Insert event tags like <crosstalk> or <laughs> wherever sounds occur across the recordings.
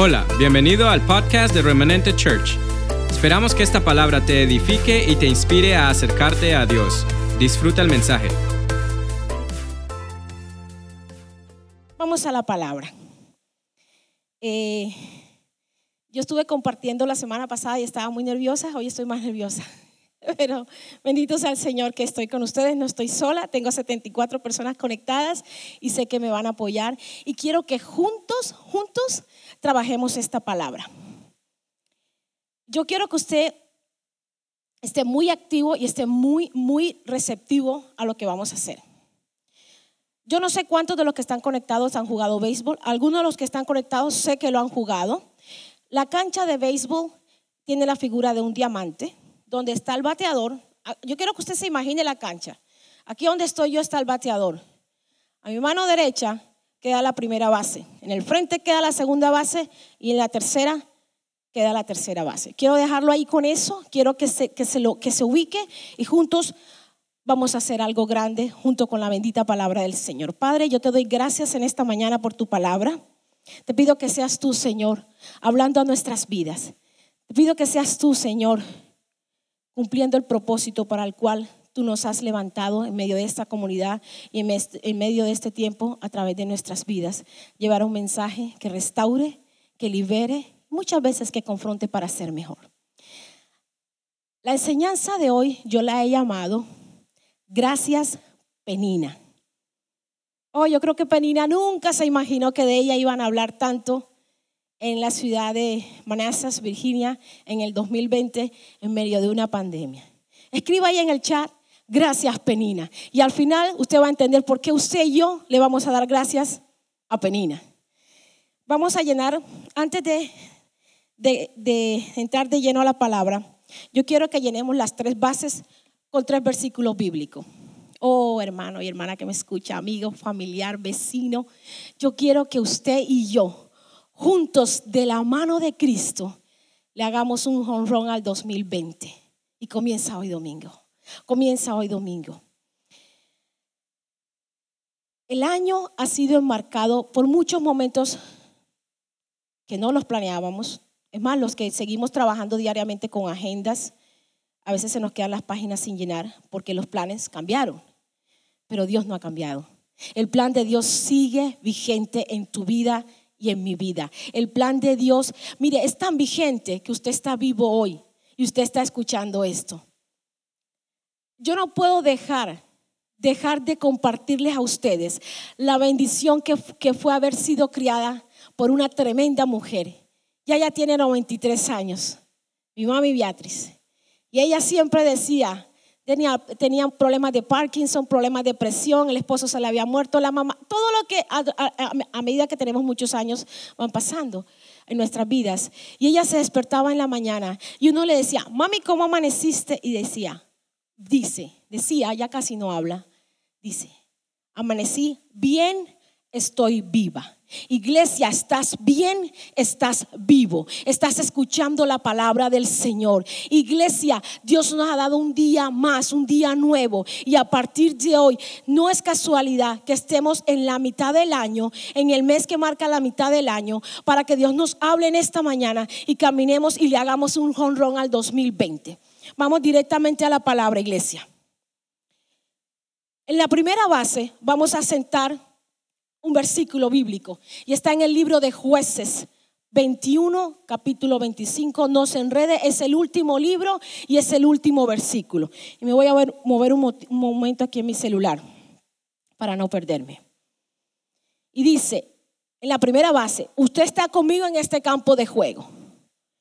Hola, bienvenido al podcast de Remanente Church. Esperamos que esta palabra te edifique y te inspire a acercarte a Dios. Disfruta el mensaje. Vamos a la palabra. Eh, yo estuve compartiendo la semana pasada y estaba muy nerviosa, hoy estoy más nerviosa. <laughs> Pero bendito sea el Señor que estoy con ustedes, no estoy sola, tengo 74 personas conectadas y sé que me van a apoyar y quiero que juntos, juntos trabajemos esta palabra. Yo quiero que usted esté muy activo y esté muy, muy receptivo a lo que vamos a hacer. Yo no sé cuántos de los que están conectados han jugado béisbol. Algunos de los que están conectados sé que lo han jugado. La cancha de béisbol tiene la figura de un diamante, donde está el bateador. Yo quiero que usted se imagine la cancha. Aquí donde estoy yo está el bateador. A mi mano derecha queda la primera base. En el frente queda la segunda base y en la tercera queda la tercera base. Quiero dejarlo ahí con eso, quiero que se, que se, lo, que se ubique y juntos vamos a hacer algo grande junto con la bendita palabra del Señor. Padre, yo te doy gracias en esta mañana por tu palabra. Te pido que seas tú, Señor, hablando a nuestras vidas. Te pido que seas tú, Señor, cumpliendo el propósito para el cual tú nos has levantado en medio de esta comunidad y en medio de este tiempo a través de nuestras vidas. Llevar un mensaje que restaure, que libere, muchas veces que confronte para ser mejor. La enseñanza de hoy yo la he llamado Gracias Penina. Oh, yo creo que Penina nunca se imaginó que de ella iban a hablar tanto en la ciudad de Manassas, Virginia, en el 2020, en medio de una pandemia. Escriba ahí en el chat, Gracias, Penina. Y al final usted va a entender por qué usted y yo le vamos a dar gracias a Penina. Vamos a llenar, antes de, de, entrar de lleno a la palabra, yo quiero que llenemos las tres bases con tres versículos bíblicos. Oh, hermano y hermana que me escucha, amigo, familiar, vecino, yo quiero que usted y yo, juntos de la mano de Cristo, le hagamos un honrón al 2020. Y comienza hoy domingo. Comienza hoy domingo. El año ha sido enmarcado por muchos momentos que no los planeábamos. Es más, los que seguimos trabajando diariamente con agendas, a veces se nos quedan las páginas sin llenar porque los planes cambiaron. Pero Dios no ha cambiado. El plan de Dios sigue vigente en tu vida y en mi vida. El plan de Dios, mire, es tan vigente que usted está vivo hoy y usted está escuchando esto yo no puedo dejar, dejar de compartirles a ustedes la bendición que, que fue haber sido criada por una tremenda mujer. Ya ella tiene 93 años, mi mami Beatriz. Y ella siempre decía, tenía, tenía, problemas de Parkinson, problemas de presión, el esposo se le había muerto, la mamá, todo lo que a, medida que tenemos muchos años van pasando en nuestras vidas. Y ella se despertaba en la mañana y uno le decía, mami, ¿cómo amaneciste? Y decía, dice, decía, ya casi no habla, dice, amanecí bien, estoy viva. Iglesia, estás bien, estás vivo, estás escuchando la palabra del Señor. Iglesia, Dios nos ha dado un día más, un día nuevo. Y a partir de hoy, no es casualidad que estemos en la mitad del año, en el mes que marca la mitad del año, para que Dios nos hable en esta mañana y caminemos y le hagamos un honrón al 2020. Vamos directamente a la palabra, iglesia. En la primera base vamos a sentar un versículo bíblico y está en el libro de jueces 21, capítulo 25. No se enrede, es el último libro y es el último versículo. Y me voy a mover un momento aquí en mi celular para no perderme. Y dice, en la primera base, usted está conmigo en este campo de juego.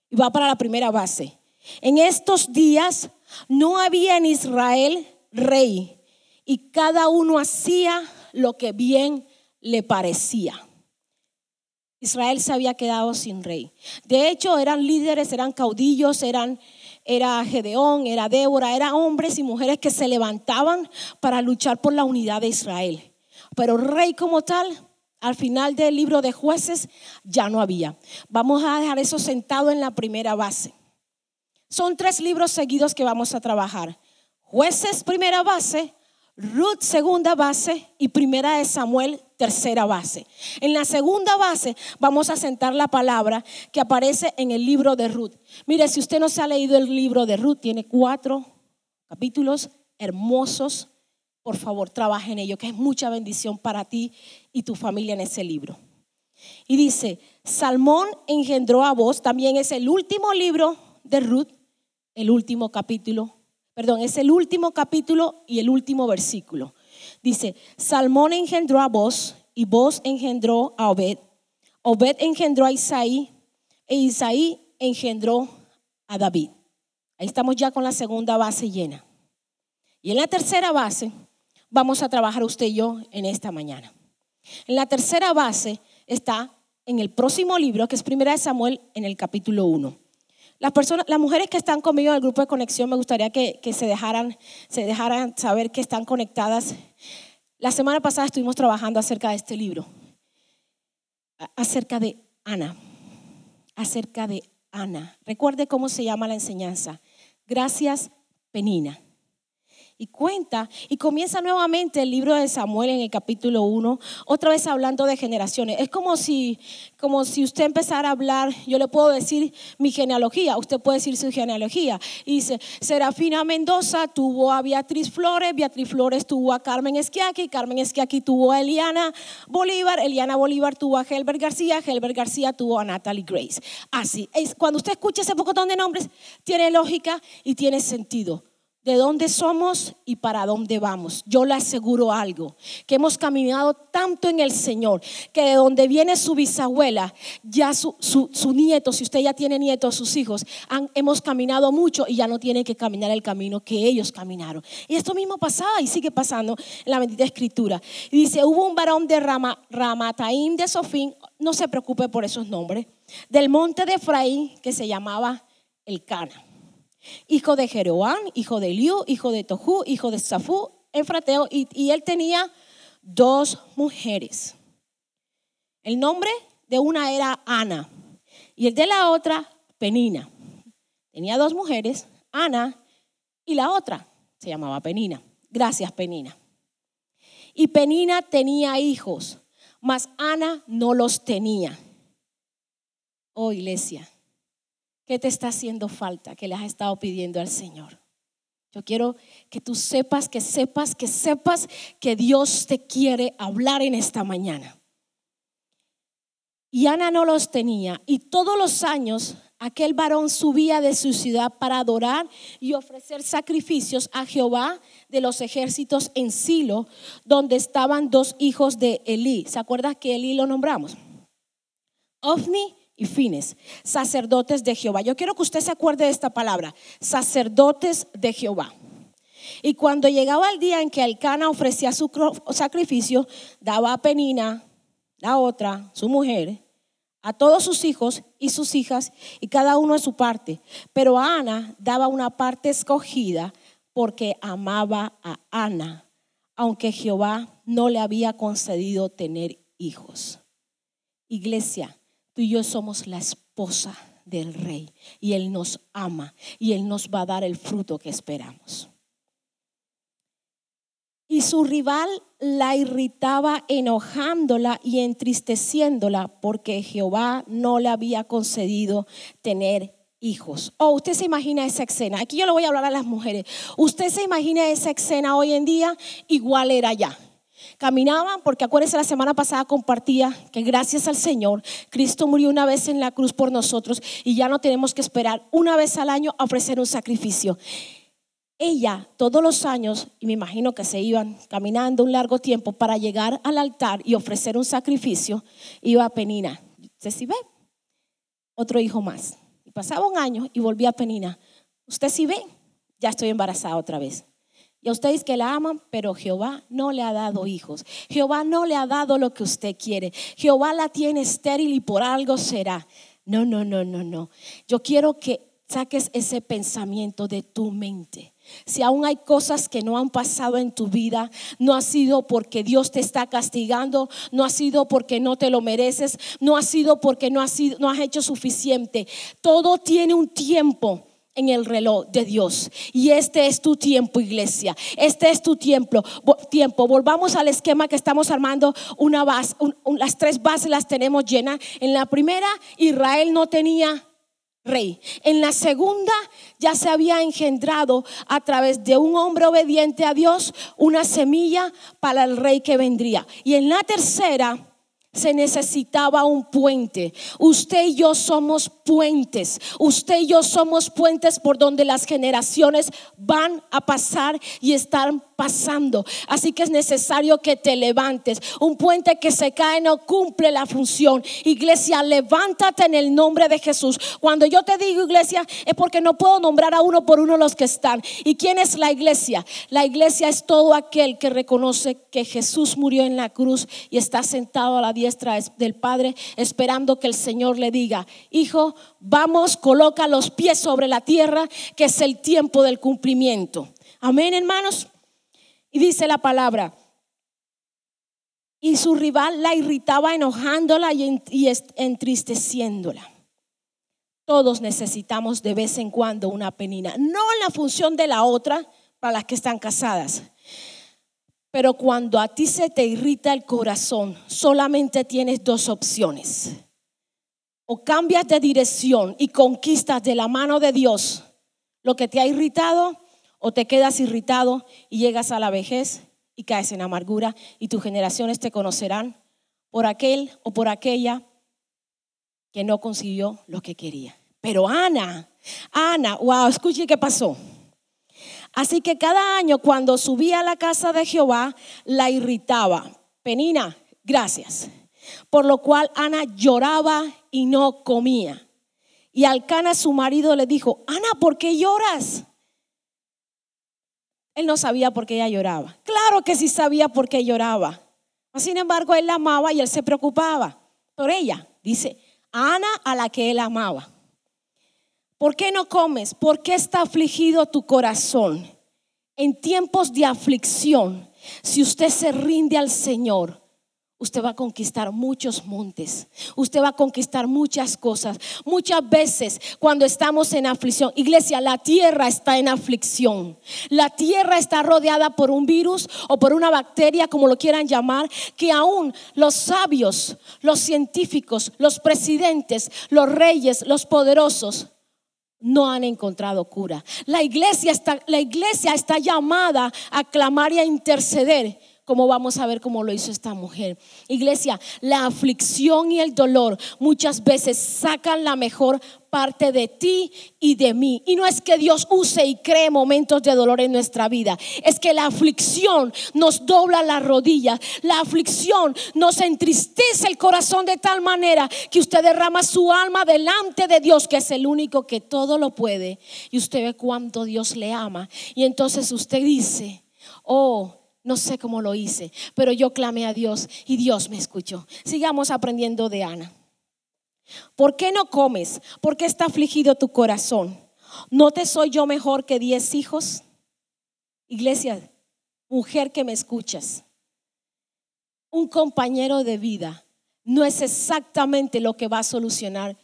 Y va para la primera base. En estos días no había en Israel rey y cada uno hacía lo que bien le parecía. Israel se había quedado sin rey. De hecho, eran líderes, eran caudillos, eran era Gedeón, era Débora, eran hombres y mujeres que se levantaban para luchar por la unidad de Israel. Pero rey como tal, al final del libro de jueces, ya no había. Vamos a dejar eso sentado en la primera base. Son tres libros seguidos que vamos a trabajar. Jueces, primera base, Ruth segunda base y primera de Samuel tercera base. En la segunda base vamos a sentar la palabra que aparece en el libro de Ruth. Mire, si usted no se ha leído el libro de Ruth, tiene cuatro capítulos hermosos. Por favor, trabaje en ello, que es mucha bendición para ti y tu familia en ese libro. Y dice, Salmón engendró a vos, también es el último libro de Ruth, el último capítulo perdón, es el último capítulo y el último versículo. Dice, Salmón engendró a vos y vos engendró a Obed. Obed engendró a Isaí e Isaí engendró a David. Ahí estamos ya con la segunda base llena. Y en la tercera base vamos a trabajar usted y yo en esta mañana. En la tercera base está en el próximo libro, que es Primera de Samuel, en el capítulo 1. Las, personas, las mujeres que están conmigo en el grupo de conexión, me gustaría que, se, dejaran, se dejaran saber que están conectadas. La semana pasada estuvimos trabajando acerca de este libro, acerca de Ana, acerca de Ana. Recuerde cómo se llama la enseñanza. Gracias, Penina y cuenta y comienza nuevamente el libro de Samuel en el capítulo 1, otra vez hablando de generaciones. Es como si, como si usted empezara a hablar, yo le puedo decir mi genealogía, usted puede decir su genealogía. Y dice, Serafina Mendoza tuvo a Beatriz Flores, Beatriz Flores tuvo a Carmen Esquiaqui, Carmen Esquiaqui tuvo a Eliana Bolívar, Eliana Bolívar tuvo a Helbert García, Helbert García tuvo a Natalie Grace. Así, es, cuando usted escucha ese poco de nombres, tiene lógica y tiene sentido de dónde somos y para dónde vamos. Yo le aseguro algo, que hemos caminado tanto en el Señor, que de donde viene su bisabuela, ya su, nieto, si usted ya tiene nietos, sus hijos, hemos caminado mucho y ya no tienen que caminar el camino que ellos caminaron. Y esto mismo pasaba y sigue pasando en la bendita escritura. Y dice, hubo un varón de Rama, Ramataim de Sofín, no se preocupe por esos nombres, del monte de Efraín que se llamaba El Cana hijo de Jeroán, hijo de Liu, hijo de Tohu, hijo de Safú, Efrateo, y, y él tenía dos mujeres. El nombre de una era Ana y el de la otra Penina. Tenía dos mujeres, Ana y la otra se llamaba Penina. Gracias, Penina. Y Penina tenía hijos, mas Ana no los tenía. Oh, iglesia, ¿Qué te está haciendo falta que le has estado pidiendo al Señor? Yo quiero que tú sepas, que sepas, que sepas que Dios te quiere hablar en esta mañana. Y Ana no los tenía. Y todos los años aquel varón subía de su ciudad para adorar y ofrecer sacrificios a Jehová de los ejércitos en Silo, donde estaban dos hijos de Elí. ¿Se acuerda que Elí lo nombramos? Ofni y fines, sacerdotes de Jehová. Yo quiero que usted se acuerde de esta palabra, sacerdotes de Jehová. Y cuando llegaba el día en que Alcana ofrecía su sacrificio, daba a Penina, la otra, su mujer, a todos sus hijos y sus hijas, y cada uno a su parte. Pero a Ana daba una parte escogida porque amaba a Ana, aunque Jehová no le había concedido tener hijos. Iglesia, Tú y yo somos la esposa del rey y Él nos ama y Él nos va a dar el fruto que esperamos. Y su rival la irritaba enojándola y entristeciéndola porque Jehová no le había concedido tener hijos. Oh, usted se imagina esa escena. Aquí yo le voy a hablar a las mujeres. Usted se imagina esa escena hoy en día, igual era ya. Caminaban, porque acuérdense, la semana pasada compartía que gracias al Señor, Cristo murió una vez en la cruz por nosotros y ya no tenemos que esperar una vez al año a ofrecer un sacrificio. Ella todos los años, y me imagino que se iban caminando un largo tiempo para llegar al altar y ofrecer un sacrificio, iba a Penina. ¿Usted sí ve? Otro hijo más. Y pasaba un año y volvía a Penina. ¿Usted sí ve? Ya estoy embarazada otra vez. Y a ustedes que la aman, pero Jehová no le ha dado hijos. Jehová no le ha dado lo que usted quiere. Jehová la tiene estéril y por algo será. No, no, no, no, no. Yo quiero que saques ese pensamiento de tu mente. Si aún hay cosas que no han pasado en tu vida, no ha sido porque Dios te está castigando, no ha sido porque no te lo mereces, no ha sido porque no has, no has hecho suficiente. Todo tiene un tiempo en el reloj de Dios. Y este es tu tiempo, iglesia. Este es tu tiempo. tiempo. Volvamos al esquema que estamos armando. Una base, las tres bases las tenemos llenas. En la primera, Israel no tenía rey. En la segunda ya se había engendrado a través de un hombre obediente a Dios una semilla para el rey que vendría. Y en la tercera se necesitaba un puente. Usted y yo somos puentes. Usted y yo somos puentes por donde las generaciones van a pasar y están pasando. Así que es necesario que te levantes. Un puente que se cae no cumple la función. Iglesia, levántate en el nombre de Jesús. Cuando yo te digo iglesia es porque no puedo nombrar a uno por uno los que están. ¿Y quién es la iglesia? La iglesia es todo aquel que reconoce que Jesús murió en la cruz y está sentado a la diestra del Padre esperando que el Señor le diga, hijo, vamos, coloca los pies sobre la tierra, que es el tiempo del cumplimiento. Amén, hermanos. Y dice la palabra, y su rival la irritaba enojándola y entristeciéndola. Todos necesitamos de vez en cuando una penina, no en la función de la otra para las que están casadas. Pero cuando a ti se te irrita el corazón, solamente tienes dos opciones. O cambias de dirección y conquistas de la mano de Dios lo que te ha irritado, o te quedas irritado y llegas a la vejez y caes en amargura y tus generaciones te conocerán por aquel o por aquella que no consiguió lo que quería. Pero Ana, Ana, wow, escuche qué pasó. Así que cada año cuando subía a la casa de Jehová, la irritaba. Penina, gracias. Por lo cual Ana lloraba y no comía. Y Alcana, su marido, le dijo, Ana, ¿por qué lloras? Él no sabía por qué ella lloraba. Claro que sí sabía por qué lloraba. Sin embargo, él la amaba y él se preocupaba por ella. Dice, Ana a la que él amaba. ¿Por qué no comes? ¿Por qué está afligido tu corazón? En tiempos de aflicción, si usted se rinde al Señor, Usted va a conquistar muchos montes. Usted va a conquistar muchas cosas. Muchas veces cuando estamos en aflicción, iglesia, la tierra está en aflicción. La tierra está rodeada por un virus o por una bacteria, como lo quieran llamar, que aún los sabios, los científicos, los presidentes, los reyes, los poderosos, no han encontrado cura. La iglesia está, la iglesia está llamada a clamar y a interceder como vamos a ver cómo lo hizo esta mujer. Iglesia, la aflicción y el dolor muchas veces sacan la mejor parte de ti y de mí. Y no es que Dios use y cree momentos de dolor en nuestra vida, es que la aflicción nos dobla las rodillas, la aflicción nos entristece el corazón de tal manera que usted derrama su alma delante de Dios, que es el único que todo lo puede. Y usted ve cuánto Dios le ama. Y entonces usted dice, oh, no sé cómo lo hice, pero yo clamé a Dios y Dios me escuchó. Sigamos aprendiendo de Ana. ¿Por qué no comes? ¿Por qué está afligido tu corazón? ¿No te soy yo mejor que diez hijos? Iglesia, mujer que me escuchas, un compañero de vida no es exactamente lo que va a solucionar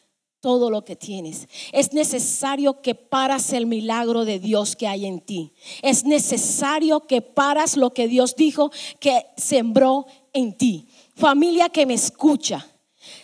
todo lo que tienes. Es necesario que paras el milagro de Dios que hay en ti. Es necesario que paras lo que Dios dijo que sembró en ti. Familia que me escucha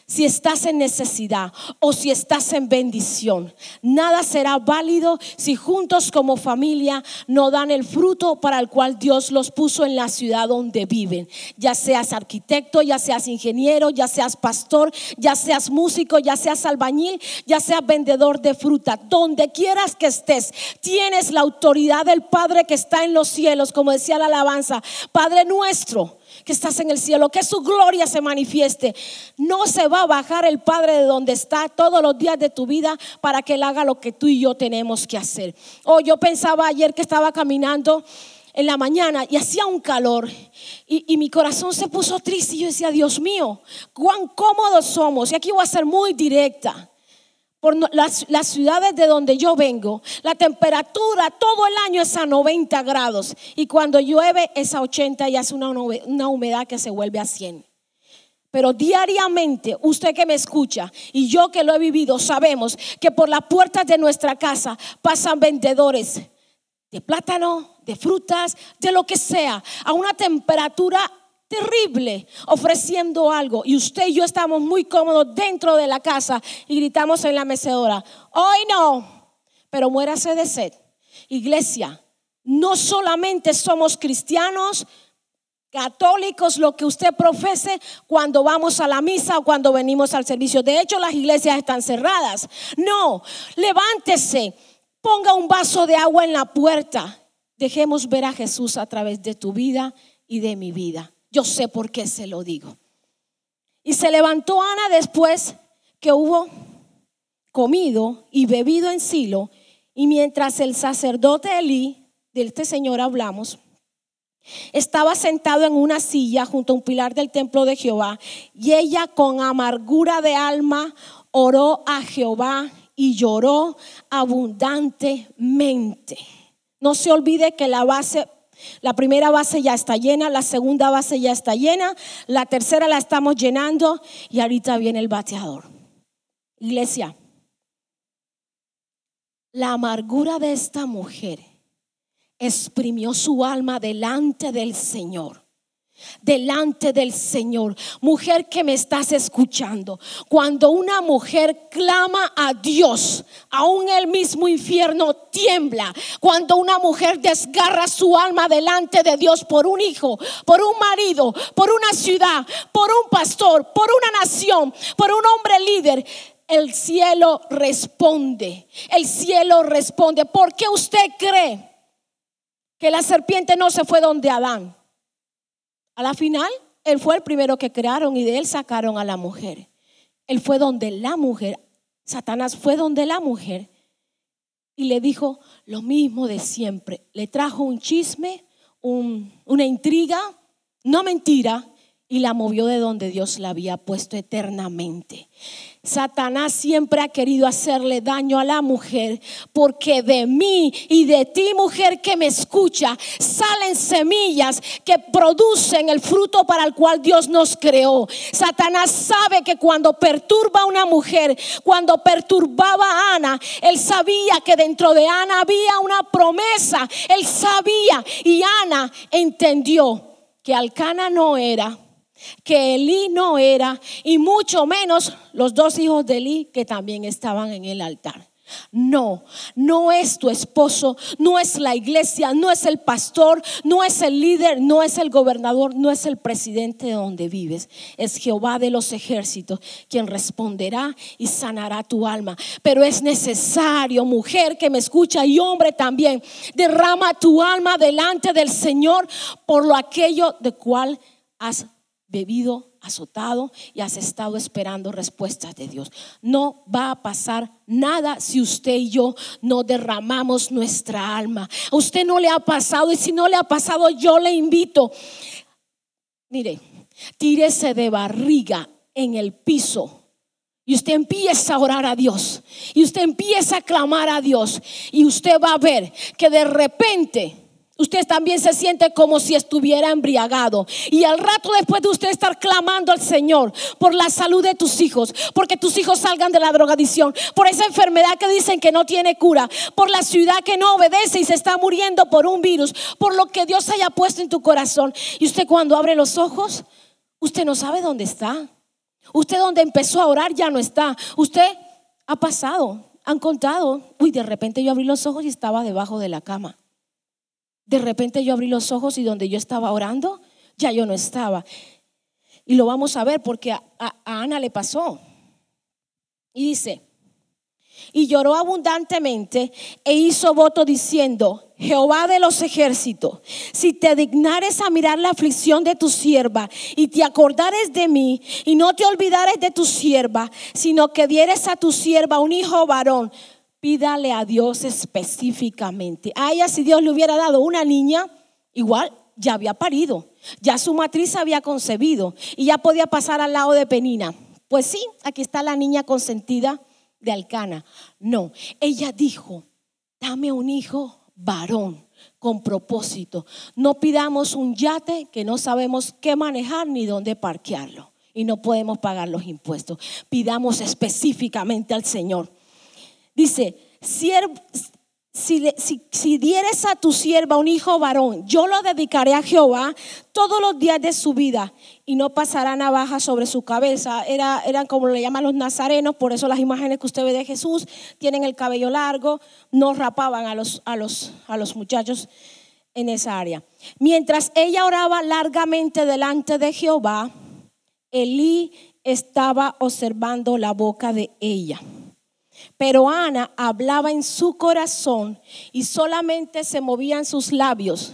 si estás en necesidad o si estás en bendición. Nada será válido si juntos como familia no dan el fruto para el cual Dios los puso en la ciudad donde viven. Ya seas arquitecto, ya seas ingeniero, ya seas pastor, ya seas músico, ya seas albañil, ya seas vendedor de fruta. Donde quieras que estés, tienes la autoridad del Padre que está en los cielos, como decía la alabanza. Padre nuestro que estás en el cielo, que su gloria se manifieste. No se va a bajar el Padre de donde está todos los días de tu vida para que Él haga lo que tú y yo tenemos que hacer. Oh, yo pensaba ayer que estaba caminando en la mañana y hacía un calor y, y, mi corazón se puso triste y yo decía, Dios mío, cuán cómodos somos. Y aquí voy a ser muy directa por las, ciudades de donde yo vengo, la temperatura todo el año es a 90 grados y cuando llueve es a 80 y hace una, una humedad que se vuelve a 100. Pero diariamente, usted que me escucha y yo que lo he vivido, sabemos que por las puertas de nuestra casa pasan vendedores de plátano, de frutas, de lo que sea, a una temperatura terrible, ofreciendo algo. Y usted y yo estamos muy cómodos dentro de la casa y gritamos en la mecedora, hoy no, pero muérase de sed. Iglesia, no solamente somos cristianos, católicos, lo que usted profese cuando vamos a la misa o cuando venimos al servicio. De hecho, las iglesias están cerradas. No, levántese, ponga un vaso de agua en la puerta. Dejemos ver a Jesús a través de tu vida y de mi vida. Yo sé por qué se lo digo. Y se levantó Ana después que hubo comido y bebido en Silo, y mientras el sacerdote Elí, de este señor hablamos, estaba sentado en una silla junto a un pilar del templo de Jehová y ella con amargura de alma oró a Jehová y lloró abundantemente. No se olvide que la base, la primera base ya está llena, la segunda base ya está llena, la tercera la estamos llenando y ahorita viene el bateador. Iglesia, la amargura de esta mujer exprimió su alma delante del Señor. Delante del Señor, mujer que me estás escuchando, cuando una mujer clama a Dios, aún el mismo infierno tiembla. Cuando una mujer desgarra su alma delante de Dios por un hijo, por un marido, por una ciudad, por un pastor, por una nación, por un hombre líder, el cielo responde. El cielo responde. ¿Por qué usted cree? que la serpiente no se fue donde Adán. A la final, él fue el primero que crearon y de él sacaron a la mujer. Él fue donde la mujer, Satanás fue donde la mujer y le dijo lo mismo de siempre. Le trajo un chisme, una intriga, no mentira, y la movió de donde Dios la había puesto eternamente. Satanás siempre ha querido hacerle daño a la mujer porque de mí y de ti mujer que me escucha salen semillas que producen el fruto para el cual Dios nos creó. Satanás sabe que cuando perturba a una mujer, cuando perturbaba a Ana, él sabía que dentro de Ana había una promesa. Él sabía y Ana entendió que Alcana no era que Elí no era, y mucho menos los dos hijos de Elí que también estaban en el altar. No, no es tu esposo, no es la iglesia, no es el pastor, no es el líder, no es el gobernador, no es el presidente de donde vives. Es Jehová de los ejércitos quien responderá y sanará tu alma. Pero es necesario, mujer que me escucha y hombre también, derrama tu alma delante del Señor por lo aquello de cual has bebido, azotado y has estado esperando respuestas de Dios. No va a pasar nada si usted y yo no derramamos nuestra alma. A usted no le ha pasado y si no le ha pasado yo le invito. Mire, tírese de barriga en el piso. Y usted empieza a orar a Dios. Y usted empieza a clamar a Dios. Y usted va a ver que de repente usted también se siente como si estuviera embriagado. Y al rato después de usted estar clamando al Señor por la salud de tus hijos, porque tus hijos salgan de la drogadicción, por esa enfermedad que dicen que no tiene cura, por la ciudad que no obedece y se está muriendo por un virus, por lo que Dios haya puesto en tu corazón. Y usted cuando abre los ojos, usted no sabe dónde está. Usted donde empezó a orar ya no está. Usted ha pasado, han contado. Uy, de repente yo abrí los ojos y estaba debajo de la cama. De repente yo abrí los ojos y donde yo estaba orando, ya yo no estaba. Y lo vamos a ver porque a, Ana le pasó. Y dice, y lloró abundantemente e hizo voto diciendo, Jehová de los ejércitos, si te dignares a mirar la aflicción de tu sierva y te acordares de mí y no te olvidares de tu sierva, sino que dieres a tu sierva un hijo varón, pídale a Dios específicamente. A ella si Dios le hubiera dado una niña, igual ya había parido, ya su matriz había concebido y ya podía pasar al lado de Penina. Pues sí, aquí está la niña consentida de Alcana. No, ella dijo, dame un hijo varón con propósito. No pidamos un yate que no sabemos qué manejar ni dónde parquearlo. y no podemos pagar los impuestos. Pidamos específicamente al Señor. Dice, si, si, dieres a tu sierva un hijo varón, yo lo dedicaré a Jehová todos los días de su vida y no pasará navaja sobre su cabeza. Era, eran como le llaman los nazarenos, por eso las imágenes que usted ve de Jesús tienen el cabello largo, no rapaban a los, a los, a los muchachos en esa área. Mientras ella oraba largamente delante de Jehová, Elí estaba observando la boca de ella. Pero Ana hablaba en su corazón y solamente se movían sus labios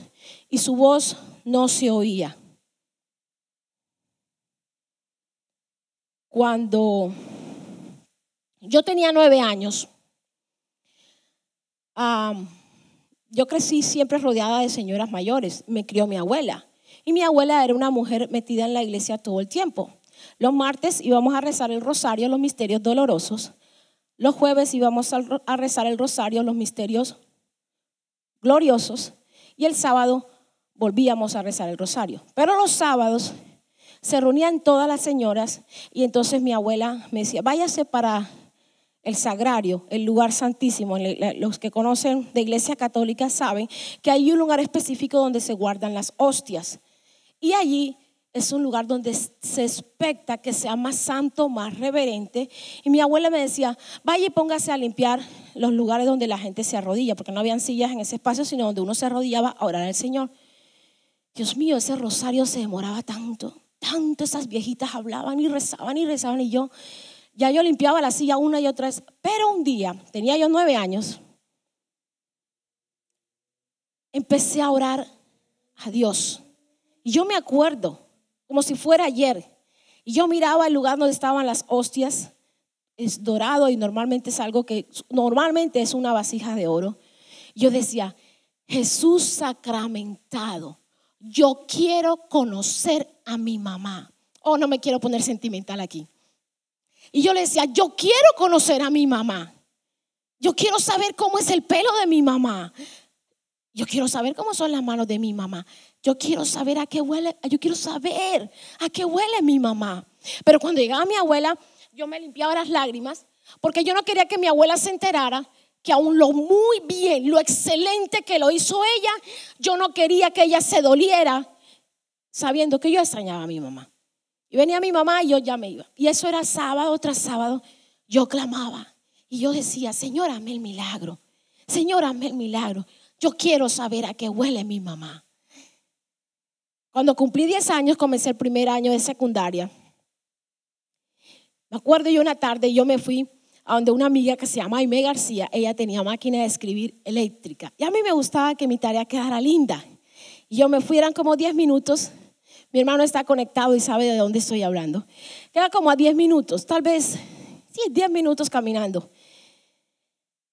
y su voz no se oía. Cuando yo tenía nueve años, yo crecí siempre rodeada de señoras mayores. Me crió mi abuela. Y mi abuela era una mujer metida en la iglesia todo el tiempo. Los martes íbamos a rezar el rosario, los misterios dolorosos. Los jueves íbamos a rezar el rosario, los misterios gloriosos. Y el sábado volvíamos a rezar el rosario. Pero los sábados se reunían todas las señoras y entonces mi abuela me decía, váyase para el sagrario, el lugar santísimo. Los que conocen de iglesia católica saben que hay un lugar específico donde se guardan las hostias. Y allí es un lugar donde se expecta que sea más santo, más reverente. Y mi abuela me decía, vaya y póngase a limpiar los lugares donde la gente se arrodilla, porque no habían sillas en ese espacio, sino donde uno se arrodillaba a orar al Señor. Dios mío, ese rosario se demoraba tanto, tanto esas viejitas hablaban y rezaban y rezaban y yo, ya yo limpiaba la silla una y otra vez. Pero un día, tenía yo nueve años, empecé a orar a Dios. Y yo me acuerdo como si fuera ayer. Y yo miraba el lugar donde estaban las hostias, es dorado y normalmente es algo que, normalmente es una vasija de oro. Yo decía, Jesús sacramentado, yo quiero conocer a mi mamá. Oh, no me quiero poner sentimental aquí. Y yo le decía, yo quiero conocer a mi mamá. Yo quiero saber cómo es el pelo de mi mamá. Yo quiero saber cómo son las manos de mi mamá. Yo quiero saber a qué huele, yo quiero saber a qué huele mi mamá. Pero cuando llegaba mi abuela, yo me limpiaba las lágrimas porque yo no quería que mi abuela se enterara que aún lo muy bien, lo excelente que lo hizo ella, yo no quería que ella se doliera sabiendo que yo extrañaba a mi mamá. Y venía mi mamá y yo ya me iba. Y eso era sábado tras sábado. Yo clamaba y yo decía, Señor, hazme el milagro. Señor, hazme el milagro. Yo quiero saber a qué huele mi mamá. Cuando cumplí 10 años, comencé el primer año de secundaria. Me acuerdo yo una tarde, yo me fui a donde una amiga que se llama Aime García, ella tenía máquina de escribir eléctrica. Y a mí me gustaba que mi tarea quedara linda. Y yo me fui, eran como 10 minutos. Mi hermano está conectado y sabe de dónde estoy hablando. Queda como a 10 minutos, tal vez, sí, 10 minutos caminando.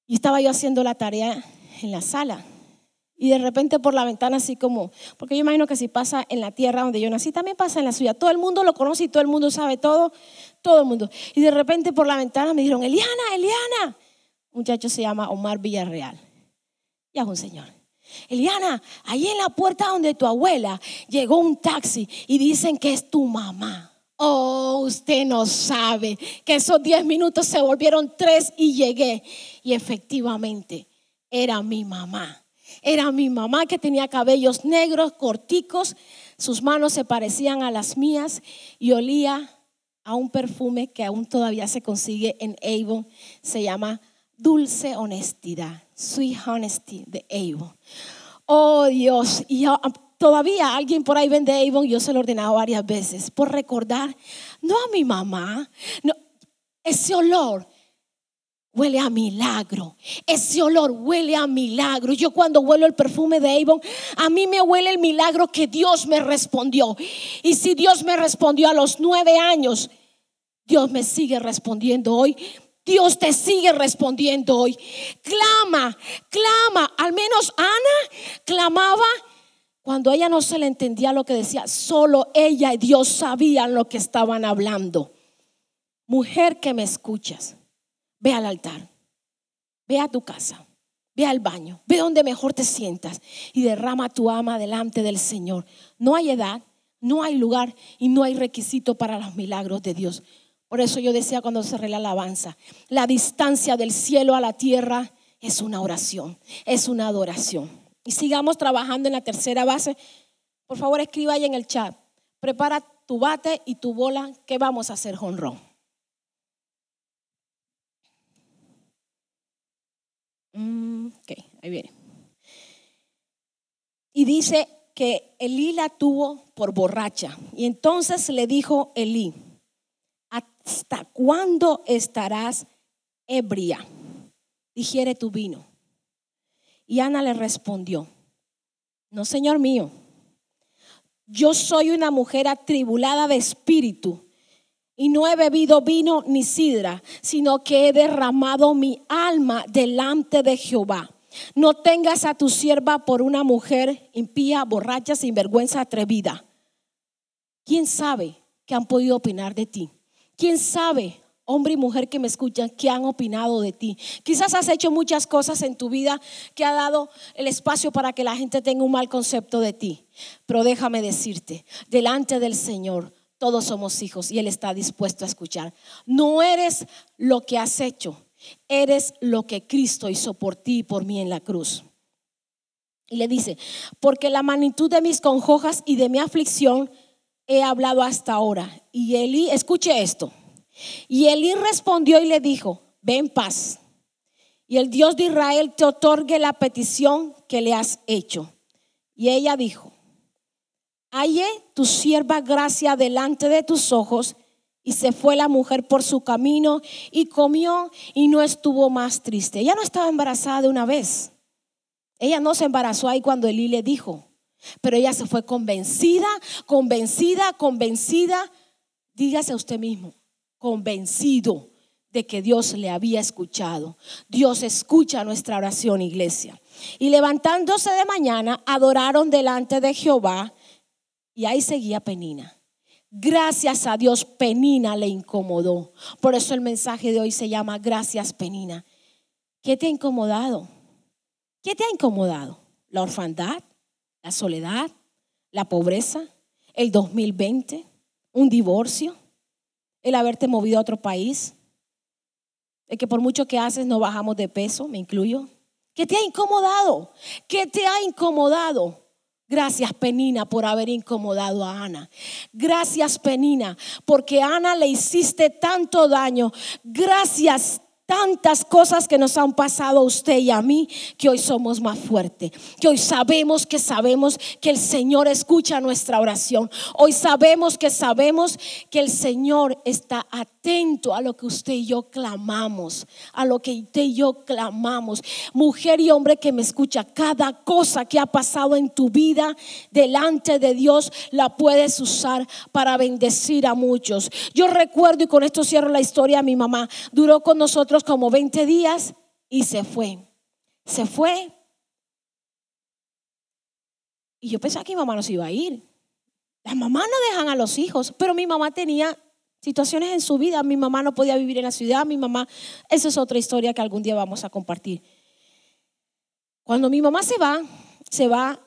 Y estaba yo haciendo la tarea en la sala. Y de repente por la ventana así como, porque yo imagino que si pasa en la tierra donde yo nací, también pasa en la suya. Todo el mundo lo conoce y todo el mundo sabe todo, todo el mundo. Y de repente por la ventana me dijeron, Eliana, Eliana. Un muchacho se llama Omar Villarreal. Ya es un señor. Eliana, ahí en la puerta donde tu abuela llegó un taxi y dicen que es tu mamá. Oh, usted no sabe que esos 10 minutos se volvieron tres y llegué. Y efectivamente era mi mamá. Era mi mamá que tenía cabellos negros, corticos, sus manos se parecían a las mías y olía a un perfume que aún todavía se consigue en Avon. Se llama Dulce Honestidad, Sweet Honesty de Avon. Oh Dios, y todavía alguien por ahí vende Avon, yo se lo he ordenado varias veces por recordar, no a mi mamá, no, ese olor huele a milagro. Ese olor huele a milagro. Yo cuando huelo el perfume de Avon, a mí me huele el milagro que Dios me respondió. Y si Dios me respondió a los nueve años, Dios me sigue respondiendo hoy. Dios te sigue respondiendo hoy. Clama, clama. Al menos Ana clamaba cuando ella no se le entendía lo que decía. Solo ella y Dios sabían lo que estaban hablando. Mujer que me escuchas ve al altar, ve a tu casa, ve al baño, ve donde mejor te sientas y derrama tu ama delante del Señor. No hay edad, No hay lugar y no hay requisito para los milagros de Dios. Por eso yo decía cuando cerré la alabanza, la distancia del cielo a la tierra es una oración, es una adoración. Y sigamos trabajando en la tercera base. Por favor, escriba ahí en el chat. Prepara tu bate y tu bola, que vamos a hacer jonrón. Ok, ahí viene. Y dice que Elí la tuvo por borracha. Y entonces le dijo Elí, ¿hasta cuándo estarás ebria? Digiere tu vino. Y Ana le respondió, no, Señor mío, yo soy una mujer atribulada de espíritu y no he bebido vino ni sidra, sino que he derramado mi alma delante de Jehová. No tengas a tu sierva por una mujer impía, borracha, sin vergüenza, atrevida. ¿Quién sabe qué han podido opinar de ti? ¿Quién sabe, hombre y mujer que me escuchan, qué han opinado de ti? Quizás has hecho muchas cosas en tu vida que ha dado el espacio para que la gente tenga un mal concepto de ti. Pero déjame decirte, delante del Señor, todos somos hijos y Él está dispuesto a escuchar. No eres lo que has hecho, eres lo que Cristo hizo por ti y por mí en la cruz. Y le dice, porque la magnitud de mis conjojas y de mi aflicción he hablado hasta ahora. Y Elí, escuche esto. Y Elí respondió y le dijo, ven paz. Y el Dios de Israel te otorgue la petición que le has hecho. Y ella dijo, hallé tu sierva gracia delante de tus ojos y se fue la mujer por su camino y comió y no estuvo más triste. Ella no estaba embarazada de una vez. Ella no se embarazó ahí cuando Elí le dijo. Pero ella se fue convencida, convencida, convencida. Dígase usted mismo, convencido de que Dios le había escuchado. Dios escucha nuestra oración, iglesia. Y levantándose de mañana, adoraron delante de Jehová. Y ahí seguía Penina. Gracias a Dios, Penina le incomodó. Por eso el mensaje de hoy se llama Gracias, Penina. ¿Qué te ha incomodado? ¿Qué te ha incomodado? ¿La orfandad? ¿La soledad? ¿La pobreza? ¿El 2020? ¿Un divorcio? ¿El haberte movido a otro país? ¿El que por mucho que haces no bajamos de peso? Me incluyo. ¿Qué te ha incomodado? ¿Qué te ha incomodado? Gracias, Penina, por haber incomodado a Ana. Gracias, Penina, porque Ana le hiciste tanto daño. Gracias, tantas cosas que nos han pasado a usted y a mí que hoy somos más fuertes. Que hoy sabemos que sabemos que el Señor escucha nuestra oración. Hoy sabemos que sabemos que el Señor está atento a lo que usted y yo clamamos. A lo que usted y yo clamamos. Mujer y hombre que me escucha, cada cosa que ha pasado en tu vida delante de Dios la puedes usar para bendecir a muchos. Yo recuerdo y con esto cierro la historia, mi mamá duró con nosotros como 20 días y se fue. Se fue. Y yo pensaba que mi mamá no se iba a ir. Las mamás no dejan a los hijos, pero mi mamá tenía situaciones en su vida. Mi mamá no podía vivir en la ciudad, mi mamá, esa es otra historia que algún día vamos a compartir. Cuando mi mamá se va, se va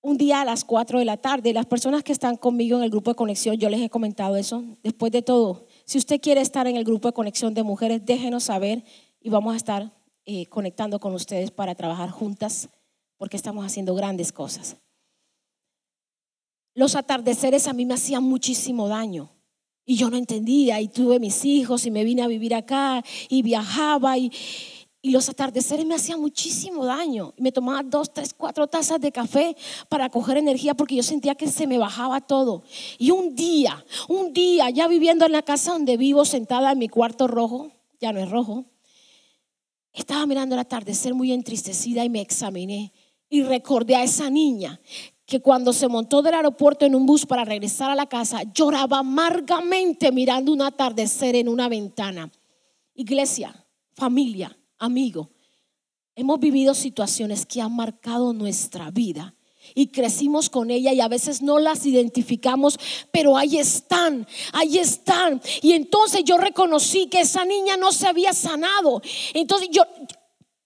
un día a las 4 de la tarde. Las personas que están conmigo en el grupo de conexión, yo les he comentado eso. Después de todo, si usted quiere estar en el grupo de conexión de mujeres, déjenos saber y vamos a estar eh, conectando con ustedes para trabajar juntas porque estamos haciendo grandes cosas. Los atardeceres a mí me hacían muchísimo daño y yo no entendía y tuve mis hijos y me vine a vivir acá y viajaba y, y los atardeceres me hacían muchísimo daño. Me tomaba dos, tres, cuatro tazas de café para coger energía porque yo sentía que se me bajaba todo. Y un día, un día, ya viviendo en la casa donde vivo, sentada en mi cuarto rojo, ya no es rojo, estaba mirando el atardecer muy entristecida y me examiné y recordé a esa niña que cuando se montó del aeropuerto en un bus para regresar a la casa, lloraba amargamente mirando un atardecer en una ventana. Iglesia, familia, amigo, hemos vivido situaciones que han marcado nuestra vida y crecimos con ella y a veces no las identificamos, pero ahí están, ahí están. Y entonces yo reconocí que esa niña no se había sanado. Entonces yo,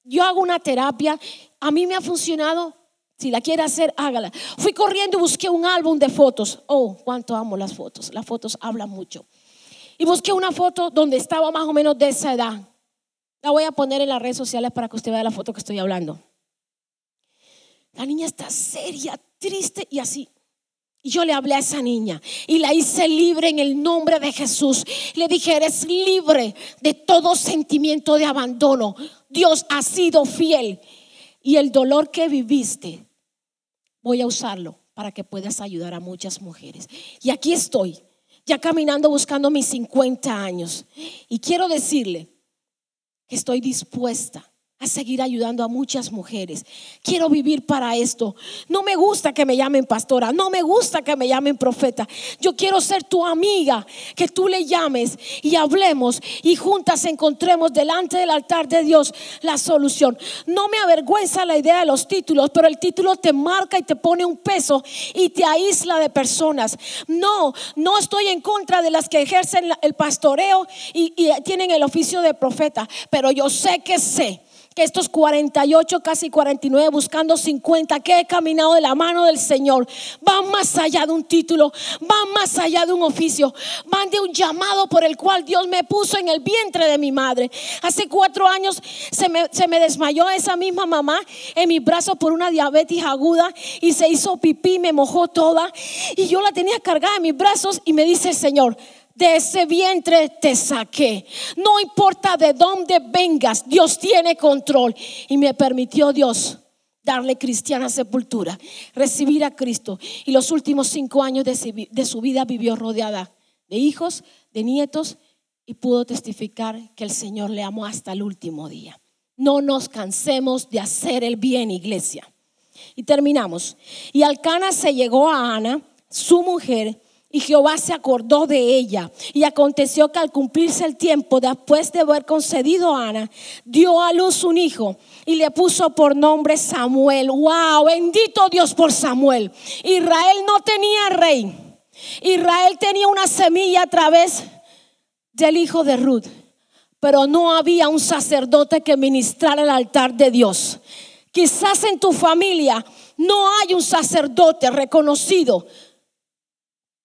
yo hago una terapia, a mí me ha funcionado Si la quiere hacer, hágala. Fui corriendo y busqué un álbum de fotos. Oh, cuánto amo las fotos. Las fotos hablan mucho. Y busqué una foto donde estaba más o menos de esa edad. La voy a poner en las redes sociales para que usted vea la foto que estoy hablando. La niña está seria, triste y así. Y yo le hablé a esa niña y la hice libre en el nombre de Jesús. Le dije, eres libre de todo sentimiento de abandono. Dios ha sido fiel. Y el dolor que viviste, voy a usarlo para que puedas ayudar a muchas mujeres. Y aquí estoy, ya caminando buscando mis 50 años. Y quiero decirle que estoy dispuesta a seguir ayudando a muchas mujeres. Quiero vivir para esto. No me gusta que me llamen pastora, no me gusta que me llamen profeta. Yo quiero ser tu amiga, que tú le llames y hablemos y juntas encontremos delante del altar de Dios la solución. No me avergüenza la idea de los títulos, pero el título te marca y te pone un peso y te aísla de personas. No, no estoy en contra de las que ejercen el pastoreo y, y tienen el oficio de profeta, pero yo sé que sé que estos 48, casi 49, buscando 50, que he caminado de la mano del Señor, van más allá de un título, van más allá de un oficio, van de un llamado por el cual Dios me puso en el vientre de mi madre. Hace cuatro años se me, se me desmayó esa misma mamá en mis brazos por una diabetes aguda y se hizo pipí, me mojó toda y yo la tenía cargada en mis brazos y me dice el Señor, de ese vientre te saqué. No importa de dónde vengas, Dios tiene control. Y me permitió Dios darle cristiana sepultura, recibir a Cristo. Y los últimos cinco años de su vida vivió rodeada de hijos, de nietos, y pudo testificar que el Señor le amó hasta el último día. No nos cansemos de hacer el bien, iglesia. Y terminamos. Y Alcana se llegó a Ana, su mujer, y Jehová se acordó de ella. Y aconteció que al cumplirse el tiempo, después de haber concedido a Ana, dio a luz un hijo y le puso por nombre Samuel. ¡Wow! Bendito Dios por Samuel. Israel no tenía rey. Israel tenía una semilla a través del hijo de Ruth. Pero no había un sacerdote que ministrara el altar de Dios. Quizás en tu familia no hay un sacerdote reconocido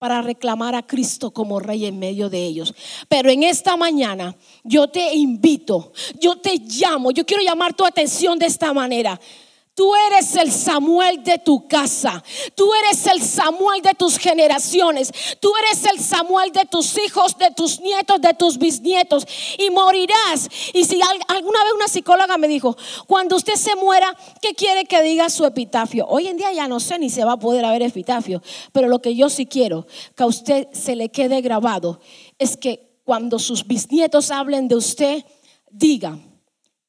para reclamar a Cristo como rey en medio de ellos. Pero en esta mañana yo te invito, yo te llamo, yo quiero llamar tu atención de esta manera. Tú eres el Samuel de tu casa. Tú eres el Samuel de tus generaciones. Tú eres el Samuel de tus hijos, de tus nietos, de tus bisnietos. Y morirás. Y si alguna vez una psicóloga me dijo, cuando usted se muera, ¿qué quiere que diga su epitafio? Hoy en día ya no sé ni se va a poder haber epitafio. Pero lo que yo sí quiero que a usted se le quede grabado es que cuando sus bisnietos hablen de usted, digan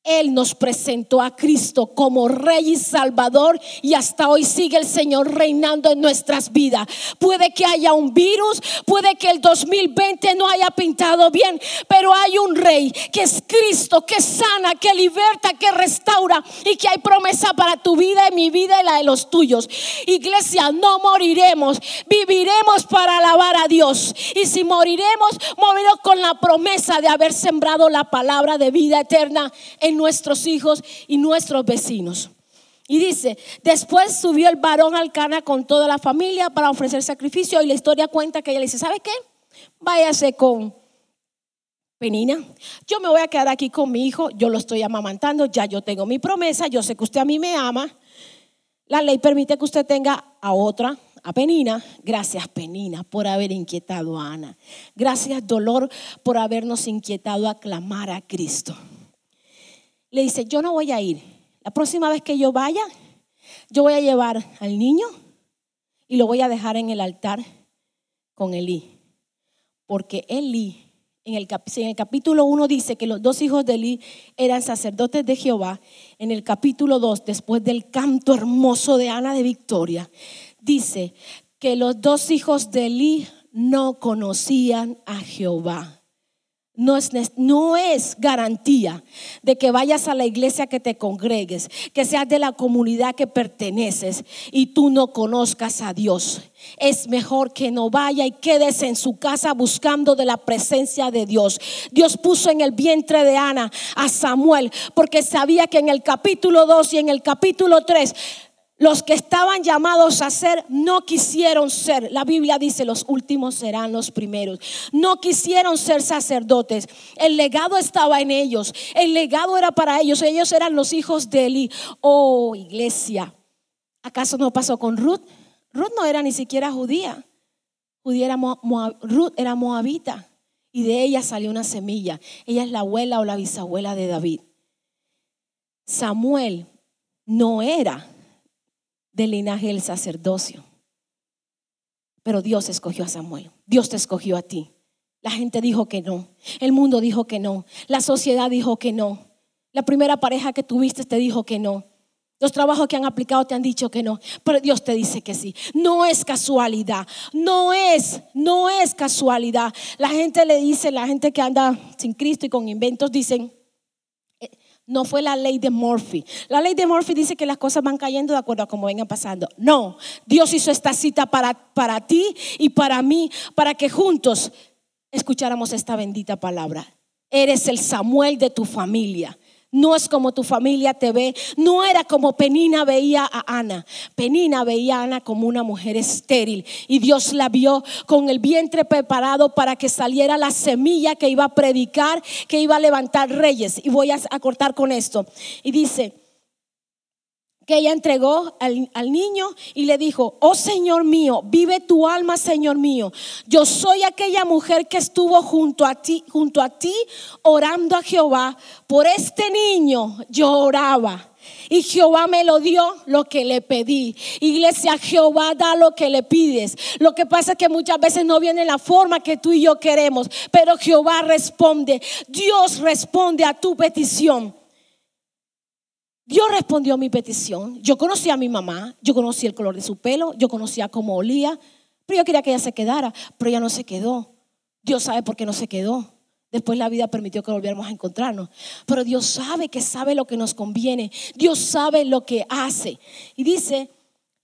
él nos presentó a Cristo como Rey y Salvador y hasta hoy sigue el Señor reinando en nuestras vidas. Puede que haya un virus, puede que el 2020 no haya pintado bien, pero hay un Rey que es Cristo, que sana, que liberta, que restaura y que hay promesa para tu vida y mi vida y la de los tuyos. Iglesia, no moriremos, viviremos para alabar a Dios. Y si moriremos, moriremos con la promesa de haber sembrado la palabra de vida eterna nuestros hijos y nuestros vecinos. Y dice, después subió el varón al Cana con toda la familia para ofrecer sacrificio y la historia cuenta que ella le dice, ¿sabe qué? Váyase con Penina, yo me voy a quedar aquí con mi hijo, yo lo estoy amamantando, ya yo tengo mi promesa, yo sé que usted a mí me ama. La ley permite que usted tenga a otra, a Penina. Gracias Penina por haber inquietado a Ana. Gracias dolor por habernos inquietado a clamar a Cristo le dice, yo no voy a ir. La próxima vez que yo vaya, yo voy a llevar al niño y lo voy a dejar en el altar con Elí. Porque Elí, en el, en el capítulo 1 dice que los dos hijos de Elí eran sacerdotes de Jehová. En el capítulo 2, después del canto hermoso de Ana de Victoria, dice que los dos hijos de Elí no conocían a Jehová. No es, no es, garantía de que vayas a la iglesia que te congregues, que seas de la comunidad que perteneces y tú no conozcas a Dios. Es mejor que no vaya y quedes en su casa buscando de la presencia de Dios. Dios puso en el vientre de Ana a Samuel porque sabía que en el capítulo 2 y en el capítulo 3 Los que estaban llamados a ser no quisieron ser. La Biblia dice, los últimos serán los primeros. No quisieron ser sacerdotes. El legado estaba en ellos. El legado era para ellos. Ellos eran los hijos de Eli. Oh, iglesia. ¿Acaso no pasó con Ruth? Ruth no era ni siquiera judía. Ruth era moabita. Y de ella salió una semilla. Ella es la abuela o la bisabuela de David. Samuel no era del linaje del sacerdocio. Pero Dios escogió a Samuel. Dios te escogió a ti. La gente dijo que no. El mundo dijo que no. La sociedad dijo que no. La primera pareja que tuviste te dijo que no. Los trabajos que han aplicado te han dicho que no, pero Dios te dice que sí. No es casualidad, no es, no es casualidad. La gente le dice, la gente que anda sin Cristo y con inventos dicen, no fue la ley de Murphy. La ley de Murphy dice que las cosas van cayendo de acuerdo a cómo vengan pasando. No, Dios hizo esta cita para, para ti y para mí, para que juntos escucháramos esta bendita palabra. Eres el Samuel de tu familia. No es como tu familia te ve. No era como Penina veía a Ana. Penina veía a Ana como una mujer estéril. Y Dios la vio con el vientre preparado para que saliera la semilla que iba a predicar, que iba a levantar reyes. Y voy a, cortar con esto. Y dice, que ella entregó al, niño y le dijo, oh Señor mío, vive tu alma, Señor mío. Yo soy aquella mujer que estuvo junto a ti, junto a ti, orando a Jehová. Por este niño yo oraba. Y Jehová me lo dio lo que le pedí. Iglesia, Jehová da lo que le pides. Lo que pasa es que muchas veces no viene la forma que tú y yo queremos, pero Jehová responde. Dios responde a tu petición. Dios respondió a mi petición. Yo conocí a mi mamá, yo conocí el color de su pelo, yo conocía cómo olía, pero yo quería que ella se quedara, pero ella no se quedó. Dios sabe por qué no se quedó. Después la vida permitió que volviéramos a encontrarnos. Pero Dios sabe que sabe lo que nos conviene. Dios sabe lo que hace. Y dice,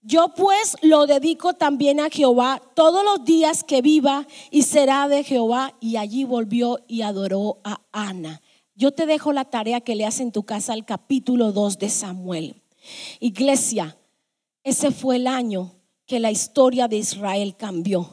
yo pues lo dedico también a Jehová todos los días que viva y será de Jehová. Y allí volvió y adoró a Ana. Yo te dejo la tarea que leas en tu casa el capítulo 2 de Samuel. Iglesia, ese fue el año que la historia de Israel cambió.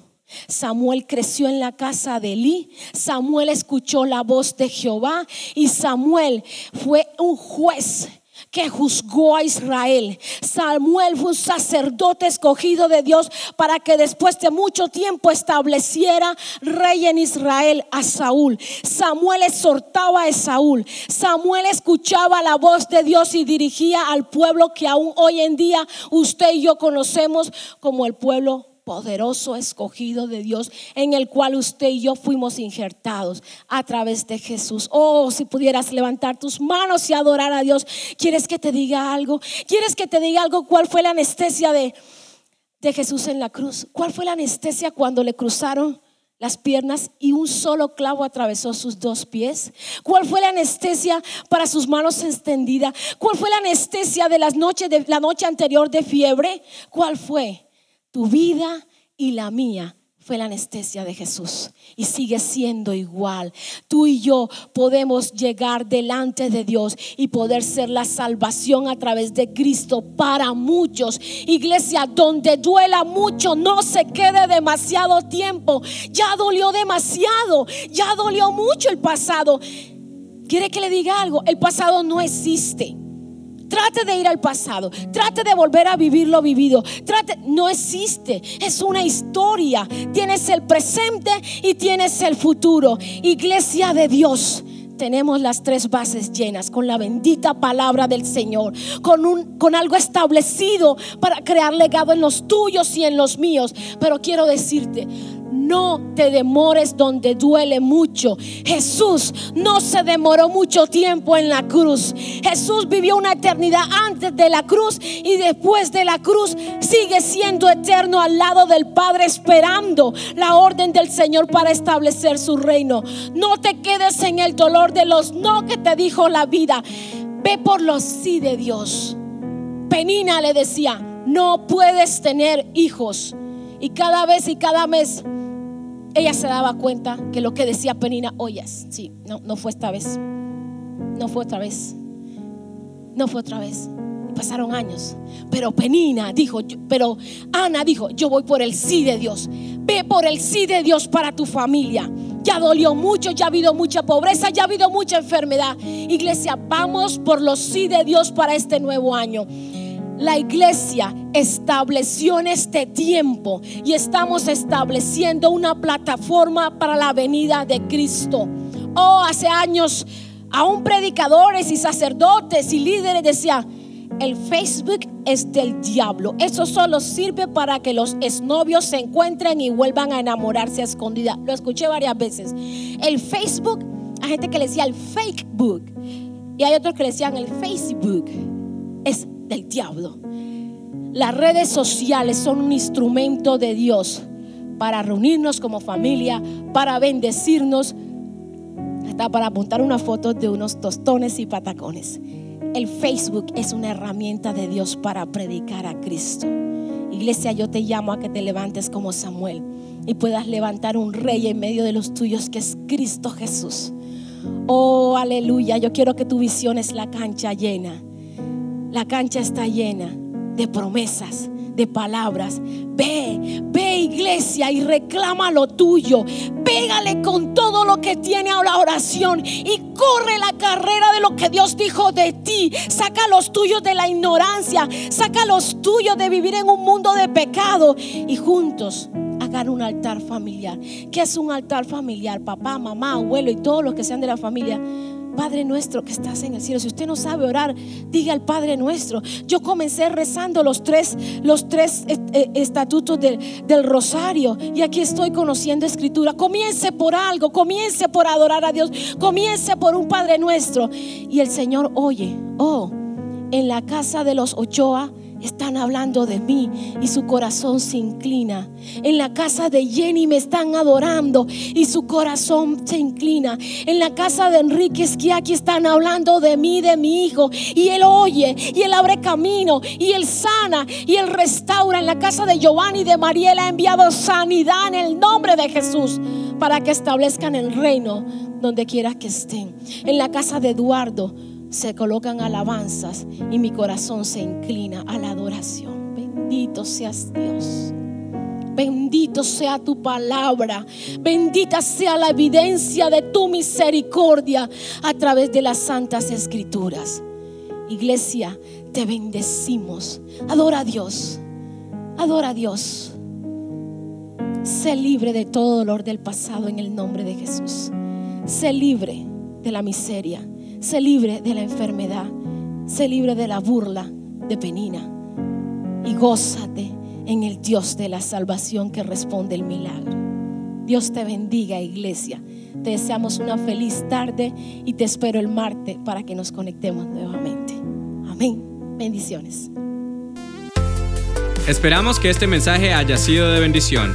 Samuel creció en la casa de Elí, Samuel escuchó la voz de Jehová y Samuel fue un juez que juzgó a Israel. Samuel fue un sacerdote escogido de Dios para que después de mucho tiempo estableciera rey en Israel a Saúl. Samuel exhortaba a Saúl. Samuel escuchaba la voz de Dios y dirigía al pueblo que aún hoy en día usted y yo conocemos como el pueblo poderoso escogido de Dios en el cual usted y yo fuimos injertados a través de Jesús. Oh, si pudieras levantar tus manos y adorar a Dios. ¿Quieres que te diga algo? ¿Quieres que te diga algo? ¿Cuál fue la anestesia de, de Jesús en la cruz? ¿Cuál fue la anestesia cuando le cruzaron? las piernas y un solo clavo atravesó sus dos pies? ¿Cuál fue la anestesia para sus manos extendidas? ¿Cuál fue la anestesia de las noches de la noche anterior de fiebre? ¿Cuál fue? Tu vida y la mía fue la anestesia de Jesús y sigue siendo igual. Tú y yo podemos llegar delante de Dios y poder ser la salvación a través de Cristo para muchos. Iglesia, donde duela mucho, no se quede demasiado tiempo. Ya dolió demasiado, ya dolió mucho el pasado. ¿Quiere que le diga algo? El pasado no existe. Trate de ir al pasado, trate de volver a vivir lo vivido. Trate, no existe, es una historia. Tienes el presente y tienes el futuro. Iglesia de Dios. Tenemos las tres bases llenas con la bendita palabra del Señor, con, un, con algo establecido para crear legado en los tuyos y en los míos. Pero quiero decirte, no te demores donde duele mucho. Jesús no se demoró mucho tiempo en la cruz. Jesús vivió una eternidad antes de la cruz y después de la cruz sigue siendo eterno al lado del Padre esperando la orden del Señor para establecer su reino. No te quedes en el dolor de los no que te dijo la vida. Ve por los sí de Dios. Penina le decía, no puedes tener hijos. Y cada vez y cada mes ella se daba cuenta que lo que decía Penina, oyes, sí, no, no fue esta vez, no fue otra vez, no fue otra vez. pasaron años. Pero Penina dijo, yo- pero Ana dijo, yo voy por el sí de Dios. Ve por el sí de Dios para tu familia. Ya dolió mucho, ya ha habido mucha pobreza, ya ha habido mucha enfermedad. Iglesia, vamos por los sí de Dios para este nuevo año. La iglesia estableció en este tiempo y estamos estableciendo una plataforma para la venida de Cristo. Oh, hace años, aún predicadores y sacerdotes y líderes decían, el Facebook es del diablo. Eso solo sirve para que los exnovios se encuentren y vuelvan a enamorarse a escondida. Lo escuché varias veces. El Facebook, hay gente que le decía el fake book. Y hay otros que le decían el Facebook. Es del diablo. Las redes sociales son un instrumento de Dios para reunirnos como familia, para bendecirnos, hasta para apuntar una foto de unos tostones y patacones. El Facebook es una herramienta de Dios para predicar a Cristo. Iglesia, yo te llamo a que te levantes como Samuel y puedas levantar un rey en medio de los tuyos que es Cristo Jesús. Oh, aleluya. Yo quiero que tu visión es la cancha llena. La cancha está llena de promesas, de palabras. Ve, ve iglesia y reclama lo tuyo. Pégale con todo lo que tiene a la oración y corre la carrera de lo que Dios dijo de ti. Saca los tuyos de la ignorancia, saca los tuyos de vivir en un mundo de pecado y juntos hagan un altar familiar. ¿Qué es un altar familiar? Papá, mamá, abuelo y todos los que sean de la familia. Padre nuestro que estás en el cielo. Si usted no sabe orar, diga al Padre nuestro. Yo comencé rezando los tres, los tres eh, eh, estatutos del, del rosario y aquí estoy conociendo escritura. Comience por algo, comience por adorar a Dios, comience por un Padre nuestro. Y el Señor oye, oh, en la casa de los Ochoa están hablando de mí y su corazón se inclina. En la casa de Jenny me están adorando y su corazón se inclina. En la casa de Enrique Esquiaki están hablando de mí, de mi hijo. Y él oye y él abre camino y él sana y él restaura. En la casa de Giovanni y de Mariela ha enviado sanidad en el nombre de Jesús para que establezcan el reino donde quiera que estén. En la casa de Eduardo se colocan alabanzas y mi corazón se inclina a la adoración. Bendito seas Dios. Bendito sea tu palabra. Bendita sea la evidencia de tu misericordia a través de las santas escrituras. Iglesia, te bendecimos. Adora a Dios. Adora a Dios. Sé libre de todo dolor del pasado en el nombre de Jesús. Sé libre de la miseria. Sé libre de la enfermedad. Sé libre de la burla de Penina. Y gózate en el Dios de la salvación que responde el milagro. Dios te bendiga, iglesia. Te deseamos una feliz tarde y te espero el martes para que nos conectemos nuevamente. Amén. Bendiciones. Esperamos que este mensaje haya sido de bendición.